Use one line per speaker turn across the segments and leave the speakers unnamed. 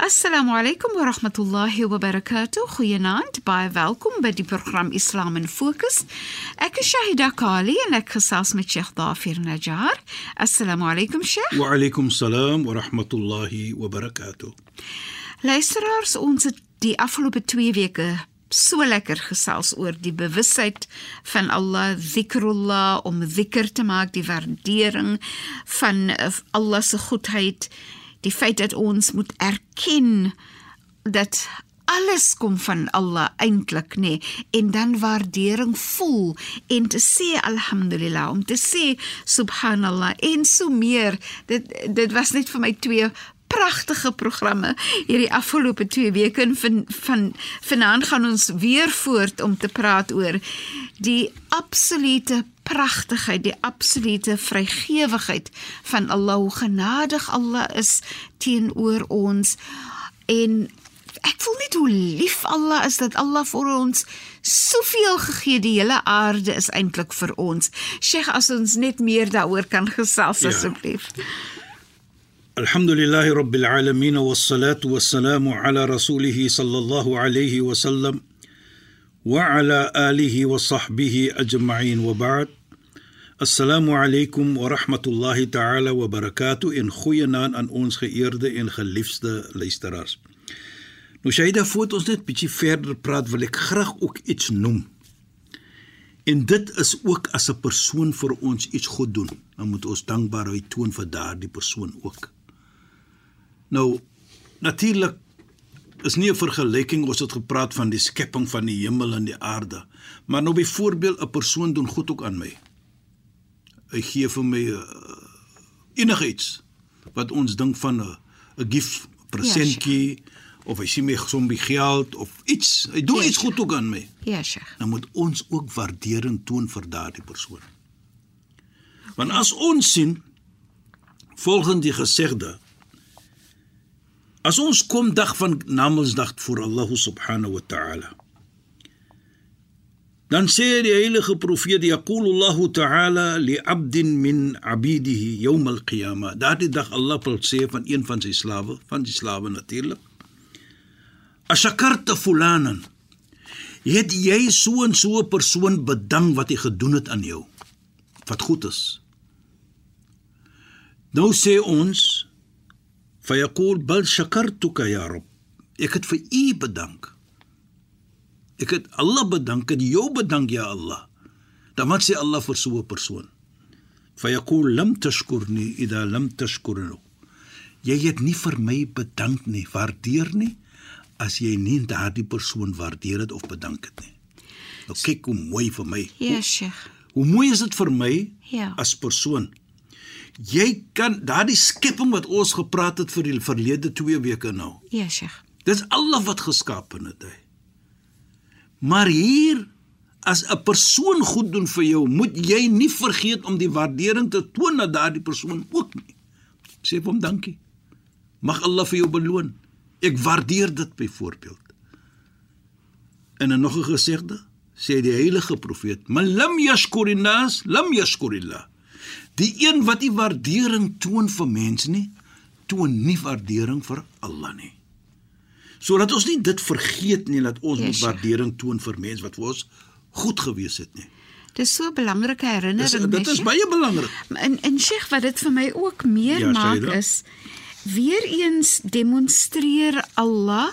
Assalamu alaykum wa rahmatullahi wa barakatuh. Goeienaand. Baie welkom by die program Islam in Fokus. Ek is Shahida Kali en ek gesels met Sheikh Dafir Najjar. Assalamu alaykum Sheikh.
Wa alaykum salaam wa rahmatullahi wa barakatuh.
Luisteraars, ons het die afgelope 2 weke so lekker gesels oor die bewusheid van Allah, zikrullah om zikr te maak, die waardering van Allah se goedheid die feit dat ons moet erken dat alles kom van Allah eintlik nê nee, en dan waardering voel en te sê alhamdulillah om te sê subhanallah en so meer. Dit dit was net vir my twee pragtige programme hierdie afgelope 2 weke en van van vanaand gaan ons weer voort om te praat oor die absolute pragtigheid, die absolute vrygewigheid van Allah, hoe genadig Allah is teenoor ons en ek voel net hoe lief Allah is dat Allah vir ons soveel gegee die hele aarde is eintlik vir ons. Sheikh, as ons net meer daaroor kan gesels ja. asseblief.
الحمد لله رب العالمين والصلاة والسلام على رسوله صلى الله عليه وسلم وعلى آله وصحبه أجمعين وبعد Assalamu alaykum wa rahmatullahi ta'ala wa barakatuh en goeienaand aan ons geëerde en geliefde luisteraars. Nou Shaida, voordat ons net bietjie verder praat, wil ek graag ook iets noem. En dit is ook as 'n persoon vir ons iets goed doen, dan moet ons dankbaarheid toon vir daardie persoon ook. Nou natuurlik is nie 'n vergelyking ons het gepraat van die skepping van die hemel en die aarde, maar nou byvoorbeeld 'n persoon doen goed ook aan my. Hy gee vir my uh, enigiets wat ons dink van 'n 'n gift presentjie ja, of hy sien my sombi geld of iets. Hy doen ja, iets goed ook aan my.
Ja sheikh.
Dan moet ons ook waardering toon vir daardie persoon. Want as ons sien volgens die gesegde as ons kom dag van namelsdag voor Allah subhanahu wa ta'ala Dan sê die heilige profeet Yaqulullahu ta'ala li 'abdin min 'abidihi yawm al-qiyamah. Daardie dag Allah wil sê van een van sy slawe, van die slawe natuurlik. Ashakarta fulanan. Het jy so en so 'n persoon bedank wat hy gedoen het aan jou? Wat goed is. Nou sê ons yaqul bal shakartuka ya rab. Ek het vir u bedank. Ek het Allah bedank en jou bedank ja Allah. Dan wat sê Allah vir so 'n persoon? Yaqul lam tashkurni idha lam tashkurni. Jy het nie vir my bedank nie, waardeer nie as jy nie daardie persoon waardeer het of bedank het nie. Nou kyk hoe mooi vir my.
Ja, Sheikh.
Hoe mooi is dit vir my
ja.
as persoon? Jy kan daardie skepping wat ons gepraat het vir die verlede 2 weke nou.
Ja, Sheikh.
Dis Allah wat geskaap het. Hy. Maar hier as 'n persoon goed doen vir jou, moet jy nie vergeet om die waardering te toon aan daardie persoon ook nie. Sê vir hom dankie. Mag Allah vir jou beloon. Ek waardeer dit byvoorbeeld. En 'n nog 'n gesegde sê die heilige profeet: "Man lam yashkurin nas, lam yashkurillah." Die een wat nie waardering toon vir mense nie, toon nie waardering vir Allah nie sodat ons nie dit vergeet nie dat ons yes, moet waardering toon vir mense wat vir ons goed gewees het nie.
Dis so 'n belangrike herinnering.
Dis, dit is baie belangrik.
En en Sheikh wat dit vir my ook meer ja, maak is weer eens demonstreer Allah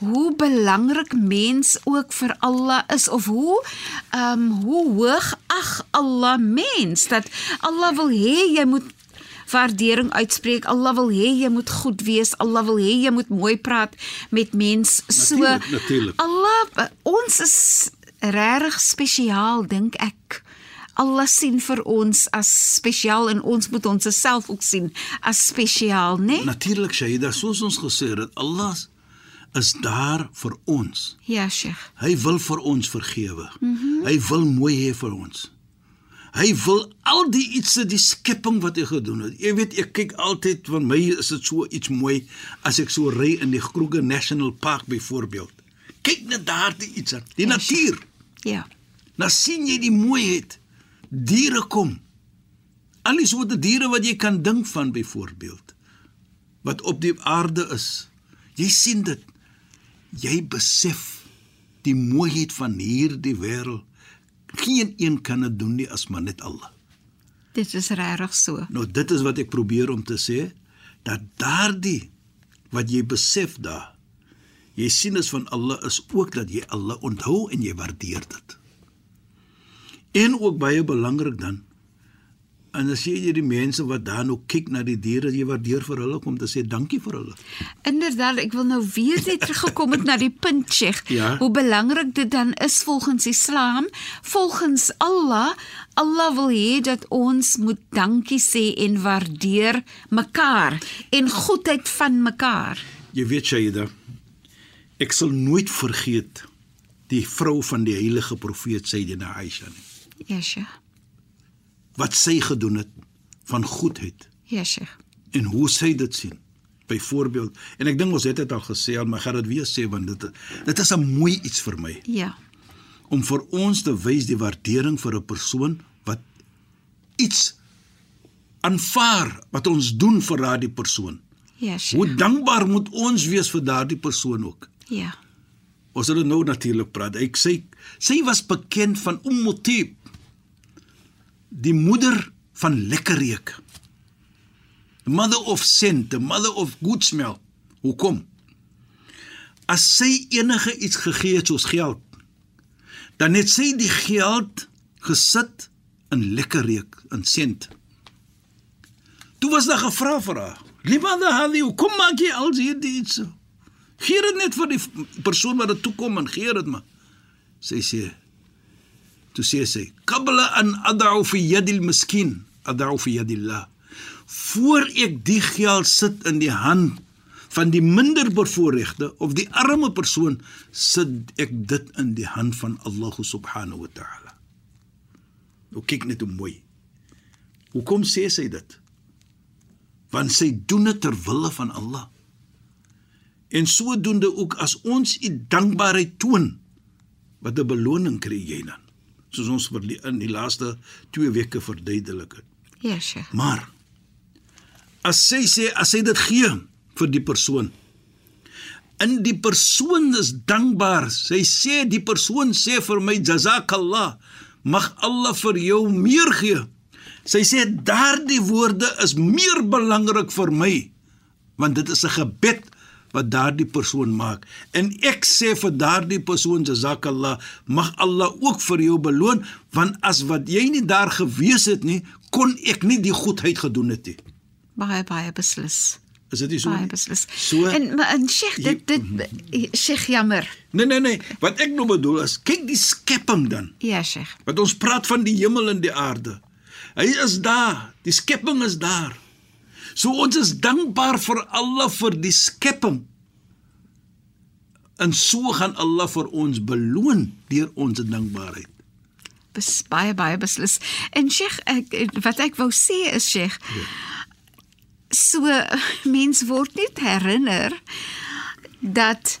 hoe belangrik mens ook vir Allah is of hoe ehm um, hoe hoog ag Allah mens dat Allah wil hê jy moet waardering uitspreek. Allah wil hê jy moet goed wees. Allah wil hê jy moet mooi praat met mense. So
natuurlijk, natuurlijk.
Allah ons is regtig spesiaal dink ek. Allah sien vir ons as spesiaal en ons moet ons self ook sien as spesiaal, né? Nee?
Natuurlik, Shaida, soos ons gesê het, Allah is daar vir ons.
Ja, Sheikh.
Hy wil vir ons vergewe. Mm -hmm. Hy wil mooi hê vir ons. Hy wil al die ietsie die skepping wat hy gedoen het. Jy weet ek kyk altyd van my is dit so iets mooi as ek so ry in die Kruger National Park byvoorbeeld. Kyk net daar die iets, die ja, natuur.
Ja.
Nou sien jy die mooiheid. Diere kom. Al die soorte diere wat jy kan dink van byvoorbeeld wat op die aarde is. Jy sien dit. Jy besef die mooiheid van hierdie wêreld. Geen een kan dit doen nie as maar net Allah.
Dit is regtig so.
Nou dit is wat ek probeer om te sê dat daardie wat jy besef daar jy sien is van Allah is ook dat jy Allah onthou en jy waardeer dit. En ook baie belangrik dan En as jy die mense wat daar nou kyk na die diere, jy waardeer vir hulle om te sê dankie vir hulle.
Inderdaad, ek wil nou weer net teruggekom het na die punt sê.
Ja.
Hoe belangrik dit dan is volgens Islam, volgens Allah, Allah wil hê dat ons moet dankie sê en waardeer mekaar en goedheid van mekaar.
Jy weet Shaida, ek sal nooit vergeet die vrou van die heilige profeet Sayyidina Aisha nie.
Ja, Sheikh.
Wat sy gedoen het van goedheid
Ja, Sheikh.
en hoe sy dit sien. Byvoorbeeld, en ek dink ons het dit al gesê, maar gaan dit weer sê want dit dit is 'n mooi iets vir my
Ja.
om vir ons te wys die waardering vir 'n persoon wat iets aanvaar wat ons doen vir daardie persoon.
Ja, Sheikh.
Hoe dankbaar moet ons wees vir daardie persoon ook.
Ja.
Ons het nou natuurlik praat. Ek sê sy was bekend van Ummutib. Die moeder van lekker reuk. The mother of scent, the mother of good smell. Hoekom? As sy enige iets gegee het soos geld, dan het sy die geld gesit in lekker reuk, in scent. Toe was daar gevra vir haar. Limada hadi, kom maak jy al hierdie iets? Gee dit net vir die persoon wat dit toe kom en gee dit maar. Sy sê Toe sê sy: "Qabla an ad'u fi yadi al-miskin, ad'u fi yadi Allah." Voor ek die geld sit in die hand van die minder bevoorregte of die arme persoon, sit ek dit in die hand van Allah subhanahu wa ta'ala. Nou kyk net hoe mooi. Hoekom sê sy dit? Want sy doen dit ter wille van Allah. En sodoende ook as ons u dankbaarheid toon, wat 'n beloning kry jy dan? Soos ons in die laaste 2 weke verduidelik het.
Ja, Sheikh.
Maar as sy sê as sy dit gee vir die persoon, in die persoon is dankbaar. Sy sê die persoon sê vir my jazakallah, mag Allah vir jou meer gee. Sy sê daardie woorde is meer belangrik vir my want dit is 'n gebed wat daardie persoon maak en ek sê vir daardie persoon jazakallah mag Allah ook vir jou beloon want as wat jy nie daar gewees het nie kon ek nie die goedheid gedoen het nie
Baie baie beslis.
is dit nie so
Baie beslis.
so
En en Sheikh, dit dit Sheikh jammer.
nee nee nee wat ek nou bedoel is kyk die skepping dan
Ja, Sheikh.
want ons praat van die hemel en die aarde hy is daar die skepping is daar So ons is dankbaar vir Allah vir die skepping. En so gaan Allah vir ons beloon deur ons dankbaarheid.
Bes, baie baie beslis. En Sheikh, ek, wat ek wou sê is Sheikh,
Ja.
so mens word net herinner dat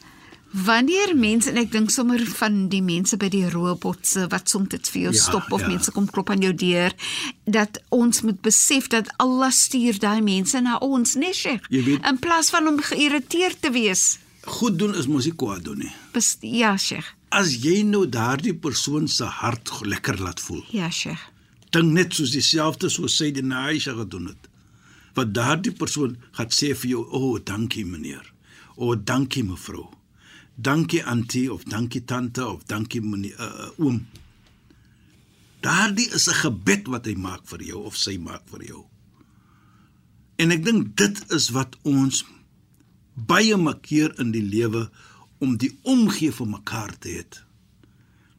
wanneer mense en ek dink sommer van die mense by die robotse wat soms dit vir jou
Ja,
stop of
ja.
mense kom klop aan jou deur dat ons moet besef dat Allah stuur daai mense na ons, nee Sheikh. In plaas van om geïrriteerd te wees.
Goed doen is mos nie kwaad doen nie.
Bes, ja Sheikh.
As jy nou daardie persoon se hart lekker laat voel.
Ja Sheikh.
Dink net soos dieselfde soos die Aisha gedoen het. Wat daardie persoon gaan sê vir jou, "O, oh, dankie meneer. O, oh, dankie mevrou. Dankie antie of dankie tante of dankie meneer uh, oom." Daardie is 'n gebed wat hy maak vir jou of sy maak vir jou. En ek dink dit is wat ons baie makkeer in die lewe om die omgee vir mekaar te hê.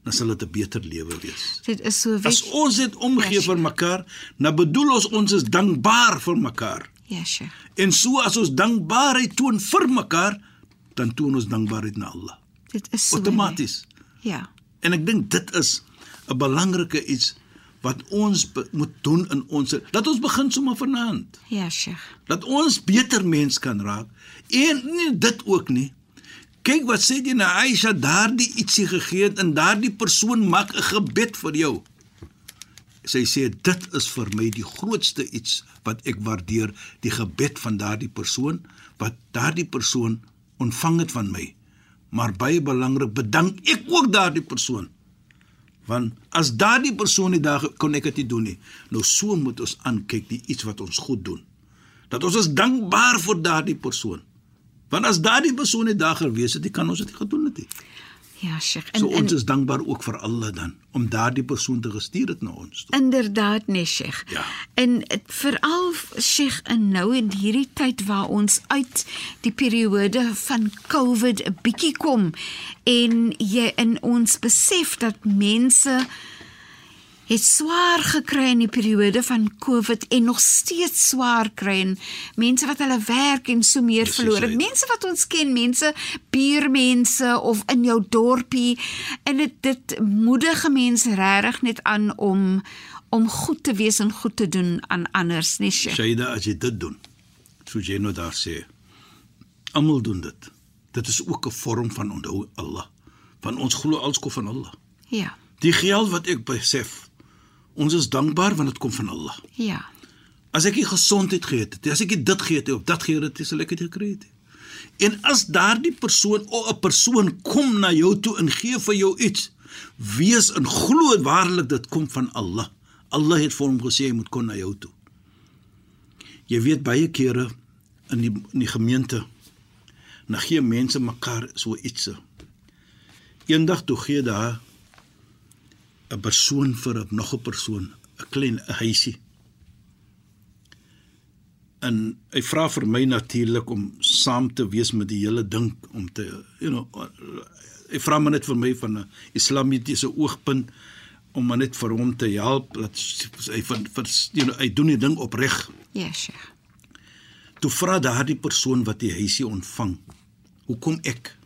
Dan sal dit 'n beter lewe wees.
Dit is so
As
weet.
ons dit omgee
Ja,
vir mekaar, dan bedoel ons ons is dankbaar vir mekaar.
Ja Sheikh.
En so as ons dankbaarheid toon vir mekaar, dan toon ons dankbaarheid na Allah.
Dit is so.
Outomaties.
Ja.
En ek dink dit is 'n belangrike iets wat ons be moet doen in ons dat ons begin sommer vanaand.
Ja Sheikh.
Dat ons beter mens kan raak. En nie dit ook nie. Kyk wat sê jy na Aisha daardie ietsie gegee het en daardie persoon maak 'n gebed vir jou. Sy sê dit is vir my die grootste iets wat ek waardeer, die gebed van daardie persoon wat daardie persoon ontvang dit van my. Maar baie belangrik, bedank ek ook daardie persoon. Want as daardie persoon nie daar kon ek dit doen nie. Nou so moet ons aankyk die iets wat ons goed doen. Dat ons is dankbaar vir daardie persoon. Want as daardie persoon nie daar gewees het, kan ons dit nie gedoen het nie.
Ja, Sheikh.
En, so ons en, is dankbaar ook vir Allah dan om daardie persoon te gestuur het na ons.
Toe. Inderdaad, nee, Sheikh.
Ja.
En veral Sheikh in nou in hierdie tyd waar ons uit die periode van COVID 'n bietjie kom en jy in ons besef dat mense het swaar gekry in die periode van COVID en nog steeds swaar kry en mense wat hulle werk en so meer yes, verloor het. Mense wat ons ken, mense buurmense of in jou dorpie en dit dit moedige mense regtig net aan om om goed te wees en goed te doen aan anders, nee.
Shaida, as jy dit doen, so jy nou daar sê, almal doen dit. Dit is ook 'n vorm van onthou Allah. Van ons glo alskof van Allah.
Ja.
Die geld wat ek besef Ons is dankbaar want dit kom van Allah.
Ja.
As ek nie gesondheid gehad het, as ek nie dit gehad het of dat gehad het, sal ek dit gekry het. En as daardie persoon of 'n persoon kom na jou toe en gee vir jou iets, wees in glo waarlik dit kom van Allah. Allah het vir hom gesê hy moet kom na jou toe. Jy weet baie kere in die in die gemeente na gee mense mekaar so iets. Eendag toe gee daar 'n persoon vir 'n nog 'n persoon, 'n klein huisie. En hy vra vir my natuurlik om saam te wees met die hele ding om te you know hy vra my net vir my van 'n islamitiese oogpunt om maar net vir hom te help dat hy vir, vir you know, hy doen die ding opreg.
Ja, yes, Sheikh.
Toe vra daardie persoon wat die huisie ontvang, "Hoekom ek?"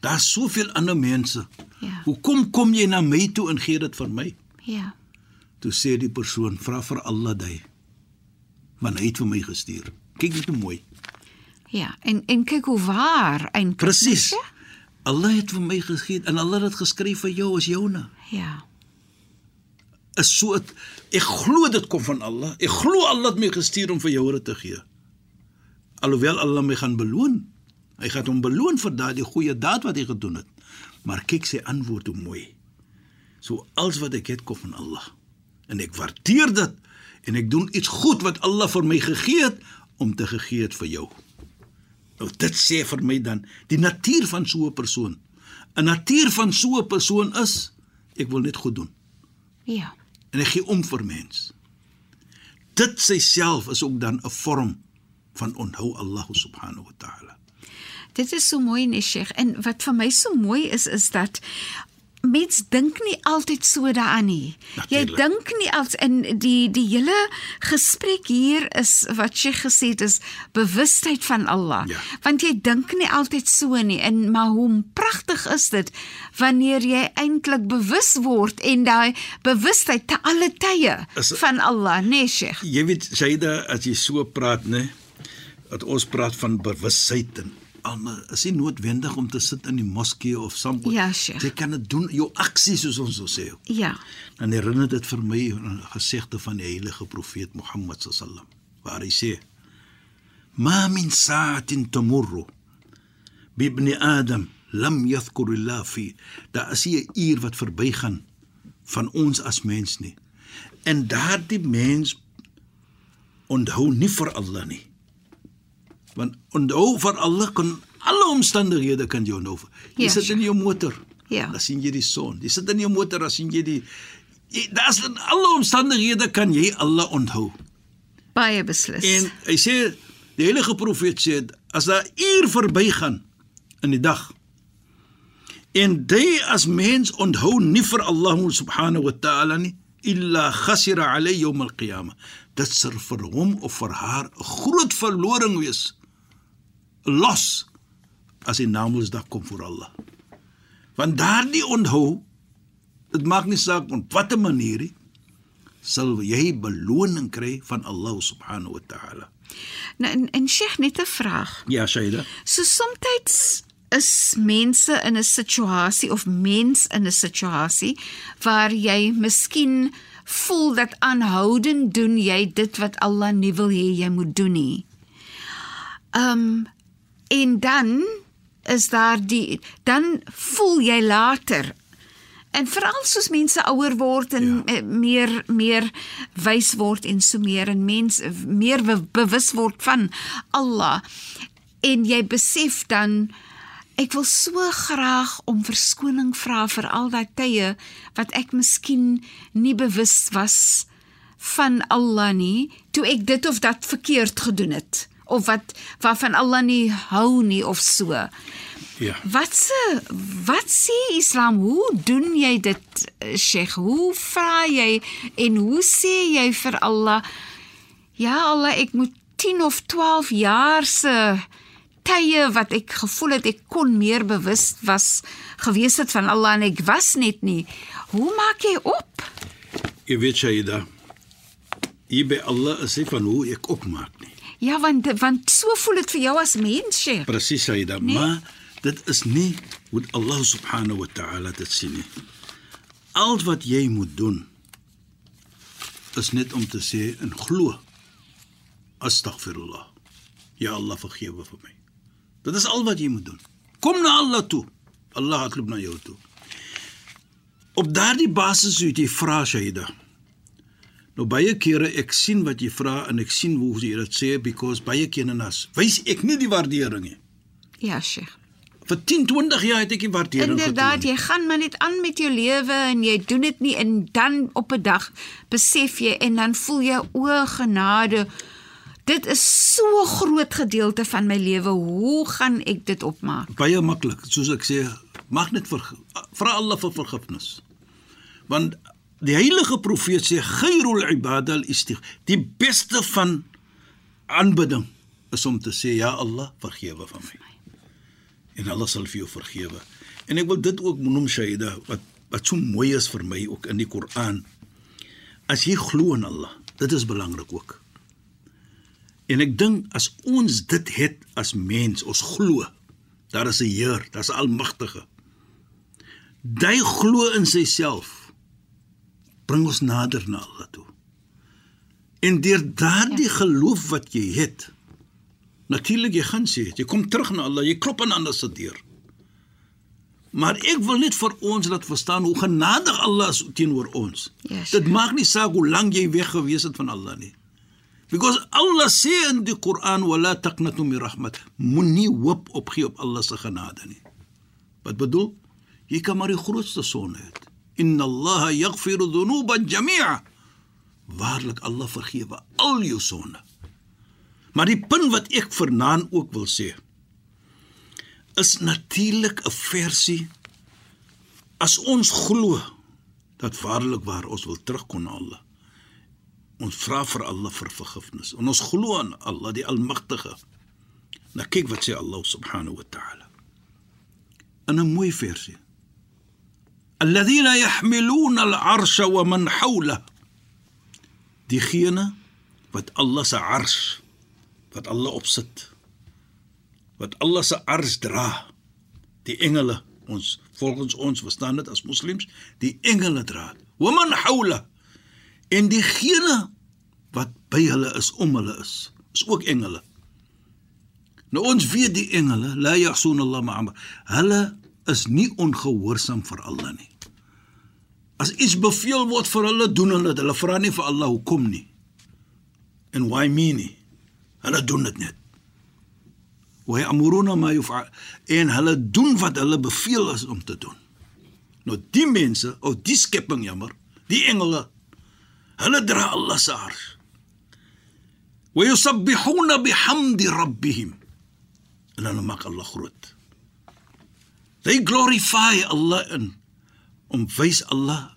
Daar's soveel ander mense.
Ja.
Hoekom kom jy na my toe en gee dit vir my?
Ja.
Toe sê die persoon, vra vir Allah daai. Want hy het vir my gestuur. Kyk net hoe mooi.
Ja, en en kyk hoe waar eintlik.
Presies. Allah het vir my gegee en Allah het geskryf vir jou as joune.
Ja.
Is so het, ek glo dit kom van Allah. Ek glo Allah het my gestuur om vir jou dit te gee. Alhoewel Allah my gaan beloon. Hy gaan hom beloon vir daardie goeie daad wat hy gedoen het. Maar kyk sy antwoord hoe mooi. So alles wat ek het kom van Allah. En ek waardeer dit en ek doen iets goed wat Allah vir my gegee het om te gegee het vir jou. Nou dit sê vir my dan die natuur van so 'n persoon. 'n Natuur van so 'n persoon is ek wil net goed doen.
Ja.
En ek gee om vir mens. Dit self is ook dan 'n vorm van onthou Allah subhanahu wa ta'ala.
Dit is so mooi, Nesheg. En wat vir my so mooi is is dat mens dink nie altyd so daaraan nie. Jy dink nie als in die die hele gesprek hier is wat jy gesê het is bewustheid van Allah.
Ja.
Want jy dink nie altyd so nie en maar hoe pragtig is dit wanneer jy eintlik bewus word en daai bewustheid te alle tye is, van Allah, nee Sheikh.
Jy weet Saida as jy so praat, nê, dat ons praat van bewustheid en almal is nie noodwendig om te sit in die moskee of sombo.
Ja, Sheikh.
Jy kan dit doen jou aksie soos ons so sê.
Ja.
Dan herinner dit vir my 'n gesegde van die heilige profeet Mohammed sallam waar hy sê: "Ma min sa'atin tamurru bi ibn Adam lam yadhkur Allah fi." Daar is 'n uur wat verbygaan van ons as mens nie. En daardie mens onthou nie vir Allah nie want onthou vir alle kan alle omstandighede kan jy onthou. Jy yes, ja, sit in jou motor.
Ja.
Dan sien jy die son. Jy sit in jou motor, dan sien jy die daar's in alle omstandighede kan jy alle onthou.
Baie beslis.
En hy sê die heilige profeet sê as daar uur verbygaan in die dag en jy as mens onthou nie vir Allah subhanahu wa ta'ala nie illa khasira alayhi yawm al-qiyamah dit sal vir hom of vir haar 'n groot verloring wees los as die naamloos dag kom vir Allah. Want daardie onthou dit maak nie saak op watter manier nie sal jy beloning kry van Allah subhanahu wa ta'ala.
Nou en, en Sheikh net 'n vraag.
Ja, Shaida.
So soms is mense in 'n situasie of mens in 'n situasie waar jy miskien voel dat aanhoudend doen jy dit wat Allah nie wil hê jy moet doen nie. Um En dan is daar die dan voel jy later. En veral soos mense ouer word en ja. meer meer wys word en so meer en mens meer bewus word van Allah. En jy besef dan ek wil so graag om verskoning vra vir al daai tye wat ek miskien nie bewus was van Allah nie toe ek dit of dat verkeerd gedoen het of wat waarvan Allah nie hou nie of so.
Ja.
Wat se wat sê Islam? Hoe doen jy dit, Sheikh? Hoe vra jy en hoe sê jy vir Allah? Ja Allah, ek moet 10 of 12 jaar se tye wat ek gevoel het ek kon meer bewus was gewees het van Allah en ek was net nie. Hoe maak jy op?
Jy weet Shaida, jy by Allah is nie van hoe ek opmaak nie.
Ja, want want so voel dit vir jou as mens, Sheikh.
Presies Shaida, nee. maar dit is nie hoe Allah subhanahu wa ta'ala dit sien nie. Al wat jy moet doen is net om te sê en glo. Astaghfirullah. Ja Allah vergewe vir my. Dit is al wat jy moet doen. Kom na Allah toe. Allah het loop na jou toe. Op daardie basis moet jy vra Shaida. Nou baie kere ek sien wat jy vra en ek sien hoe jy dit sê because baie kere nas wys ek nie die waardering nie.
Ja, Sheikh.
Vir 10, 20 jaar het ek nie waardering
getoon. Inderdaad, jy gaan maar net aan met jou lewe en jy doen dit nie en dan op 'n dag besef jy en dan voel jy o genade Dit is so groot gedeelte van my lewe. Hoe gaan ek dit opmaak?
Baie maklik, soos ek sê, mag net vir vra Allah vir vergifnis. Want die heilige profeet sê khairul ibadal istigh, die beste van aanbidding is om te sê ja Allah, vergewe van my. En Allah sal vir jou vergewe. En ek wil dit ook noem Shaida wat wat so mooi is vir my ook in die Koran. As jy glo in Allah, dit is belangrik ook. En ek dink as ons dit het as mens, ons glo, daar is 'n Heer, daar's Almagtige. Hy glo in sy-self. Bring ons nader na Allah toe. En deur daardie ja. geloof wat jy het, natuurlik jy gaan sê, jy kom terug na Allah, jy klop aan ander se deur. Maar ek wil net vir ons laat verstaan hoe genadig Allah is teenoor ons.
Yes,
Dit maak nie saak hoe lank jy weg gewees het van Allah nie. Because Allah sê in die Koran wala taqnatu min rahmat. Moenie hoop opgee op Allah se genade nie. Wat bedoel? Jy kan maar die grootste sonde hê. Inna Allah yaghfiru dhunuba jami'a. Waarlik Allah vergewe al jou sonde. Maar die punt wat ek vernaan ook wil sê is natuurlik 'n versie as ons glo dat waarlik waar ons wil terugkom na Allah Ons vra vir Allah vir vergifnis. En ons glo aan Allah die Almagtige. Nou kyk wat sê Allah subhanahu wa ta'ala. In 'n mooi versie. Yahmiluna al-'arsha wa man hawla. Diegene wat Allah se ars wat Allah opsit. Wat Allah se ars dra. Die engele ons volgens ons verstaan dit as moslems, die engele dra. Wa man hawla en diegene wat by hulle is om hulle is is ook engele nou ons weet die engele la yahsun Allah ma'am hulle is nie ongehoorsaam vir Allah nie as iets beveel word vir hulle doen hulle dit hulle vra nie vir Allah hoekom nie en why me nie hulle doen dit net wa ya'muruna ma yuf'al en hulle doen wat hulle beveel is om te doen nou die mense of die skepping jammer die engele Hulle dra Allah se arsh. Wa yusabbihuna bihamdi rabbihim. En hulle maak Allah groot. They glorify Allah in om wys Allah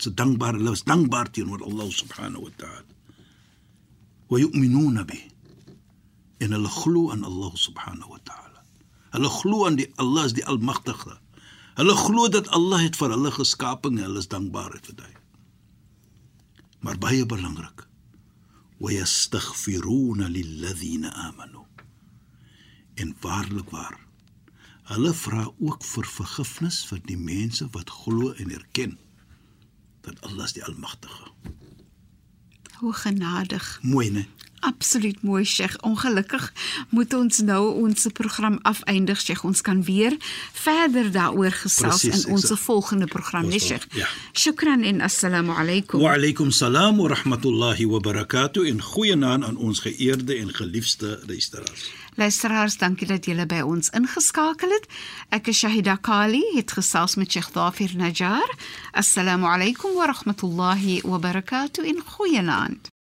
se dankbaar, hulle is dankbaar teenoor Allah subhanahu wa ta'ala. Wa yu'minuna bi. En hulle glo aan Allah subhanahu wa ta'ala. Hulle glo aan die Allah is die almagtige. Hulle glo dat Allah het vir hulle geskaap en hulle is dankbaar vir dit maar baie belangrik wa yastaghfiruna lilladheena amanu en waarlik waar hulle vra ook vir vergifnis vir die mense wat glo en erken dat Allah is die almagtige.
Hoe genadig.
Mooi ne
Absoluut mooi Sheikh. Ongelukkig moet ons nou ons program afeindig Sheikh. Ons kan weer verder daaroor gesels
Presies,
in ons
exact.
volgende program,
Ons
nee Sheikh.
ja.
Shukran en assalamu alaykum.
Wa alaykum salaam wa rahmatullahi wa barakatuh en goeienaand aan ons geëerde en geliefde luisteraars.
Luisteraars, dankie dat julle by ons ingeskakel het. Ek is Shahida Kali, het gesels met Sheikh Dafir Najjar. Assalamu alaykum wa rahmatullahi wa barakatuh en goeienaand.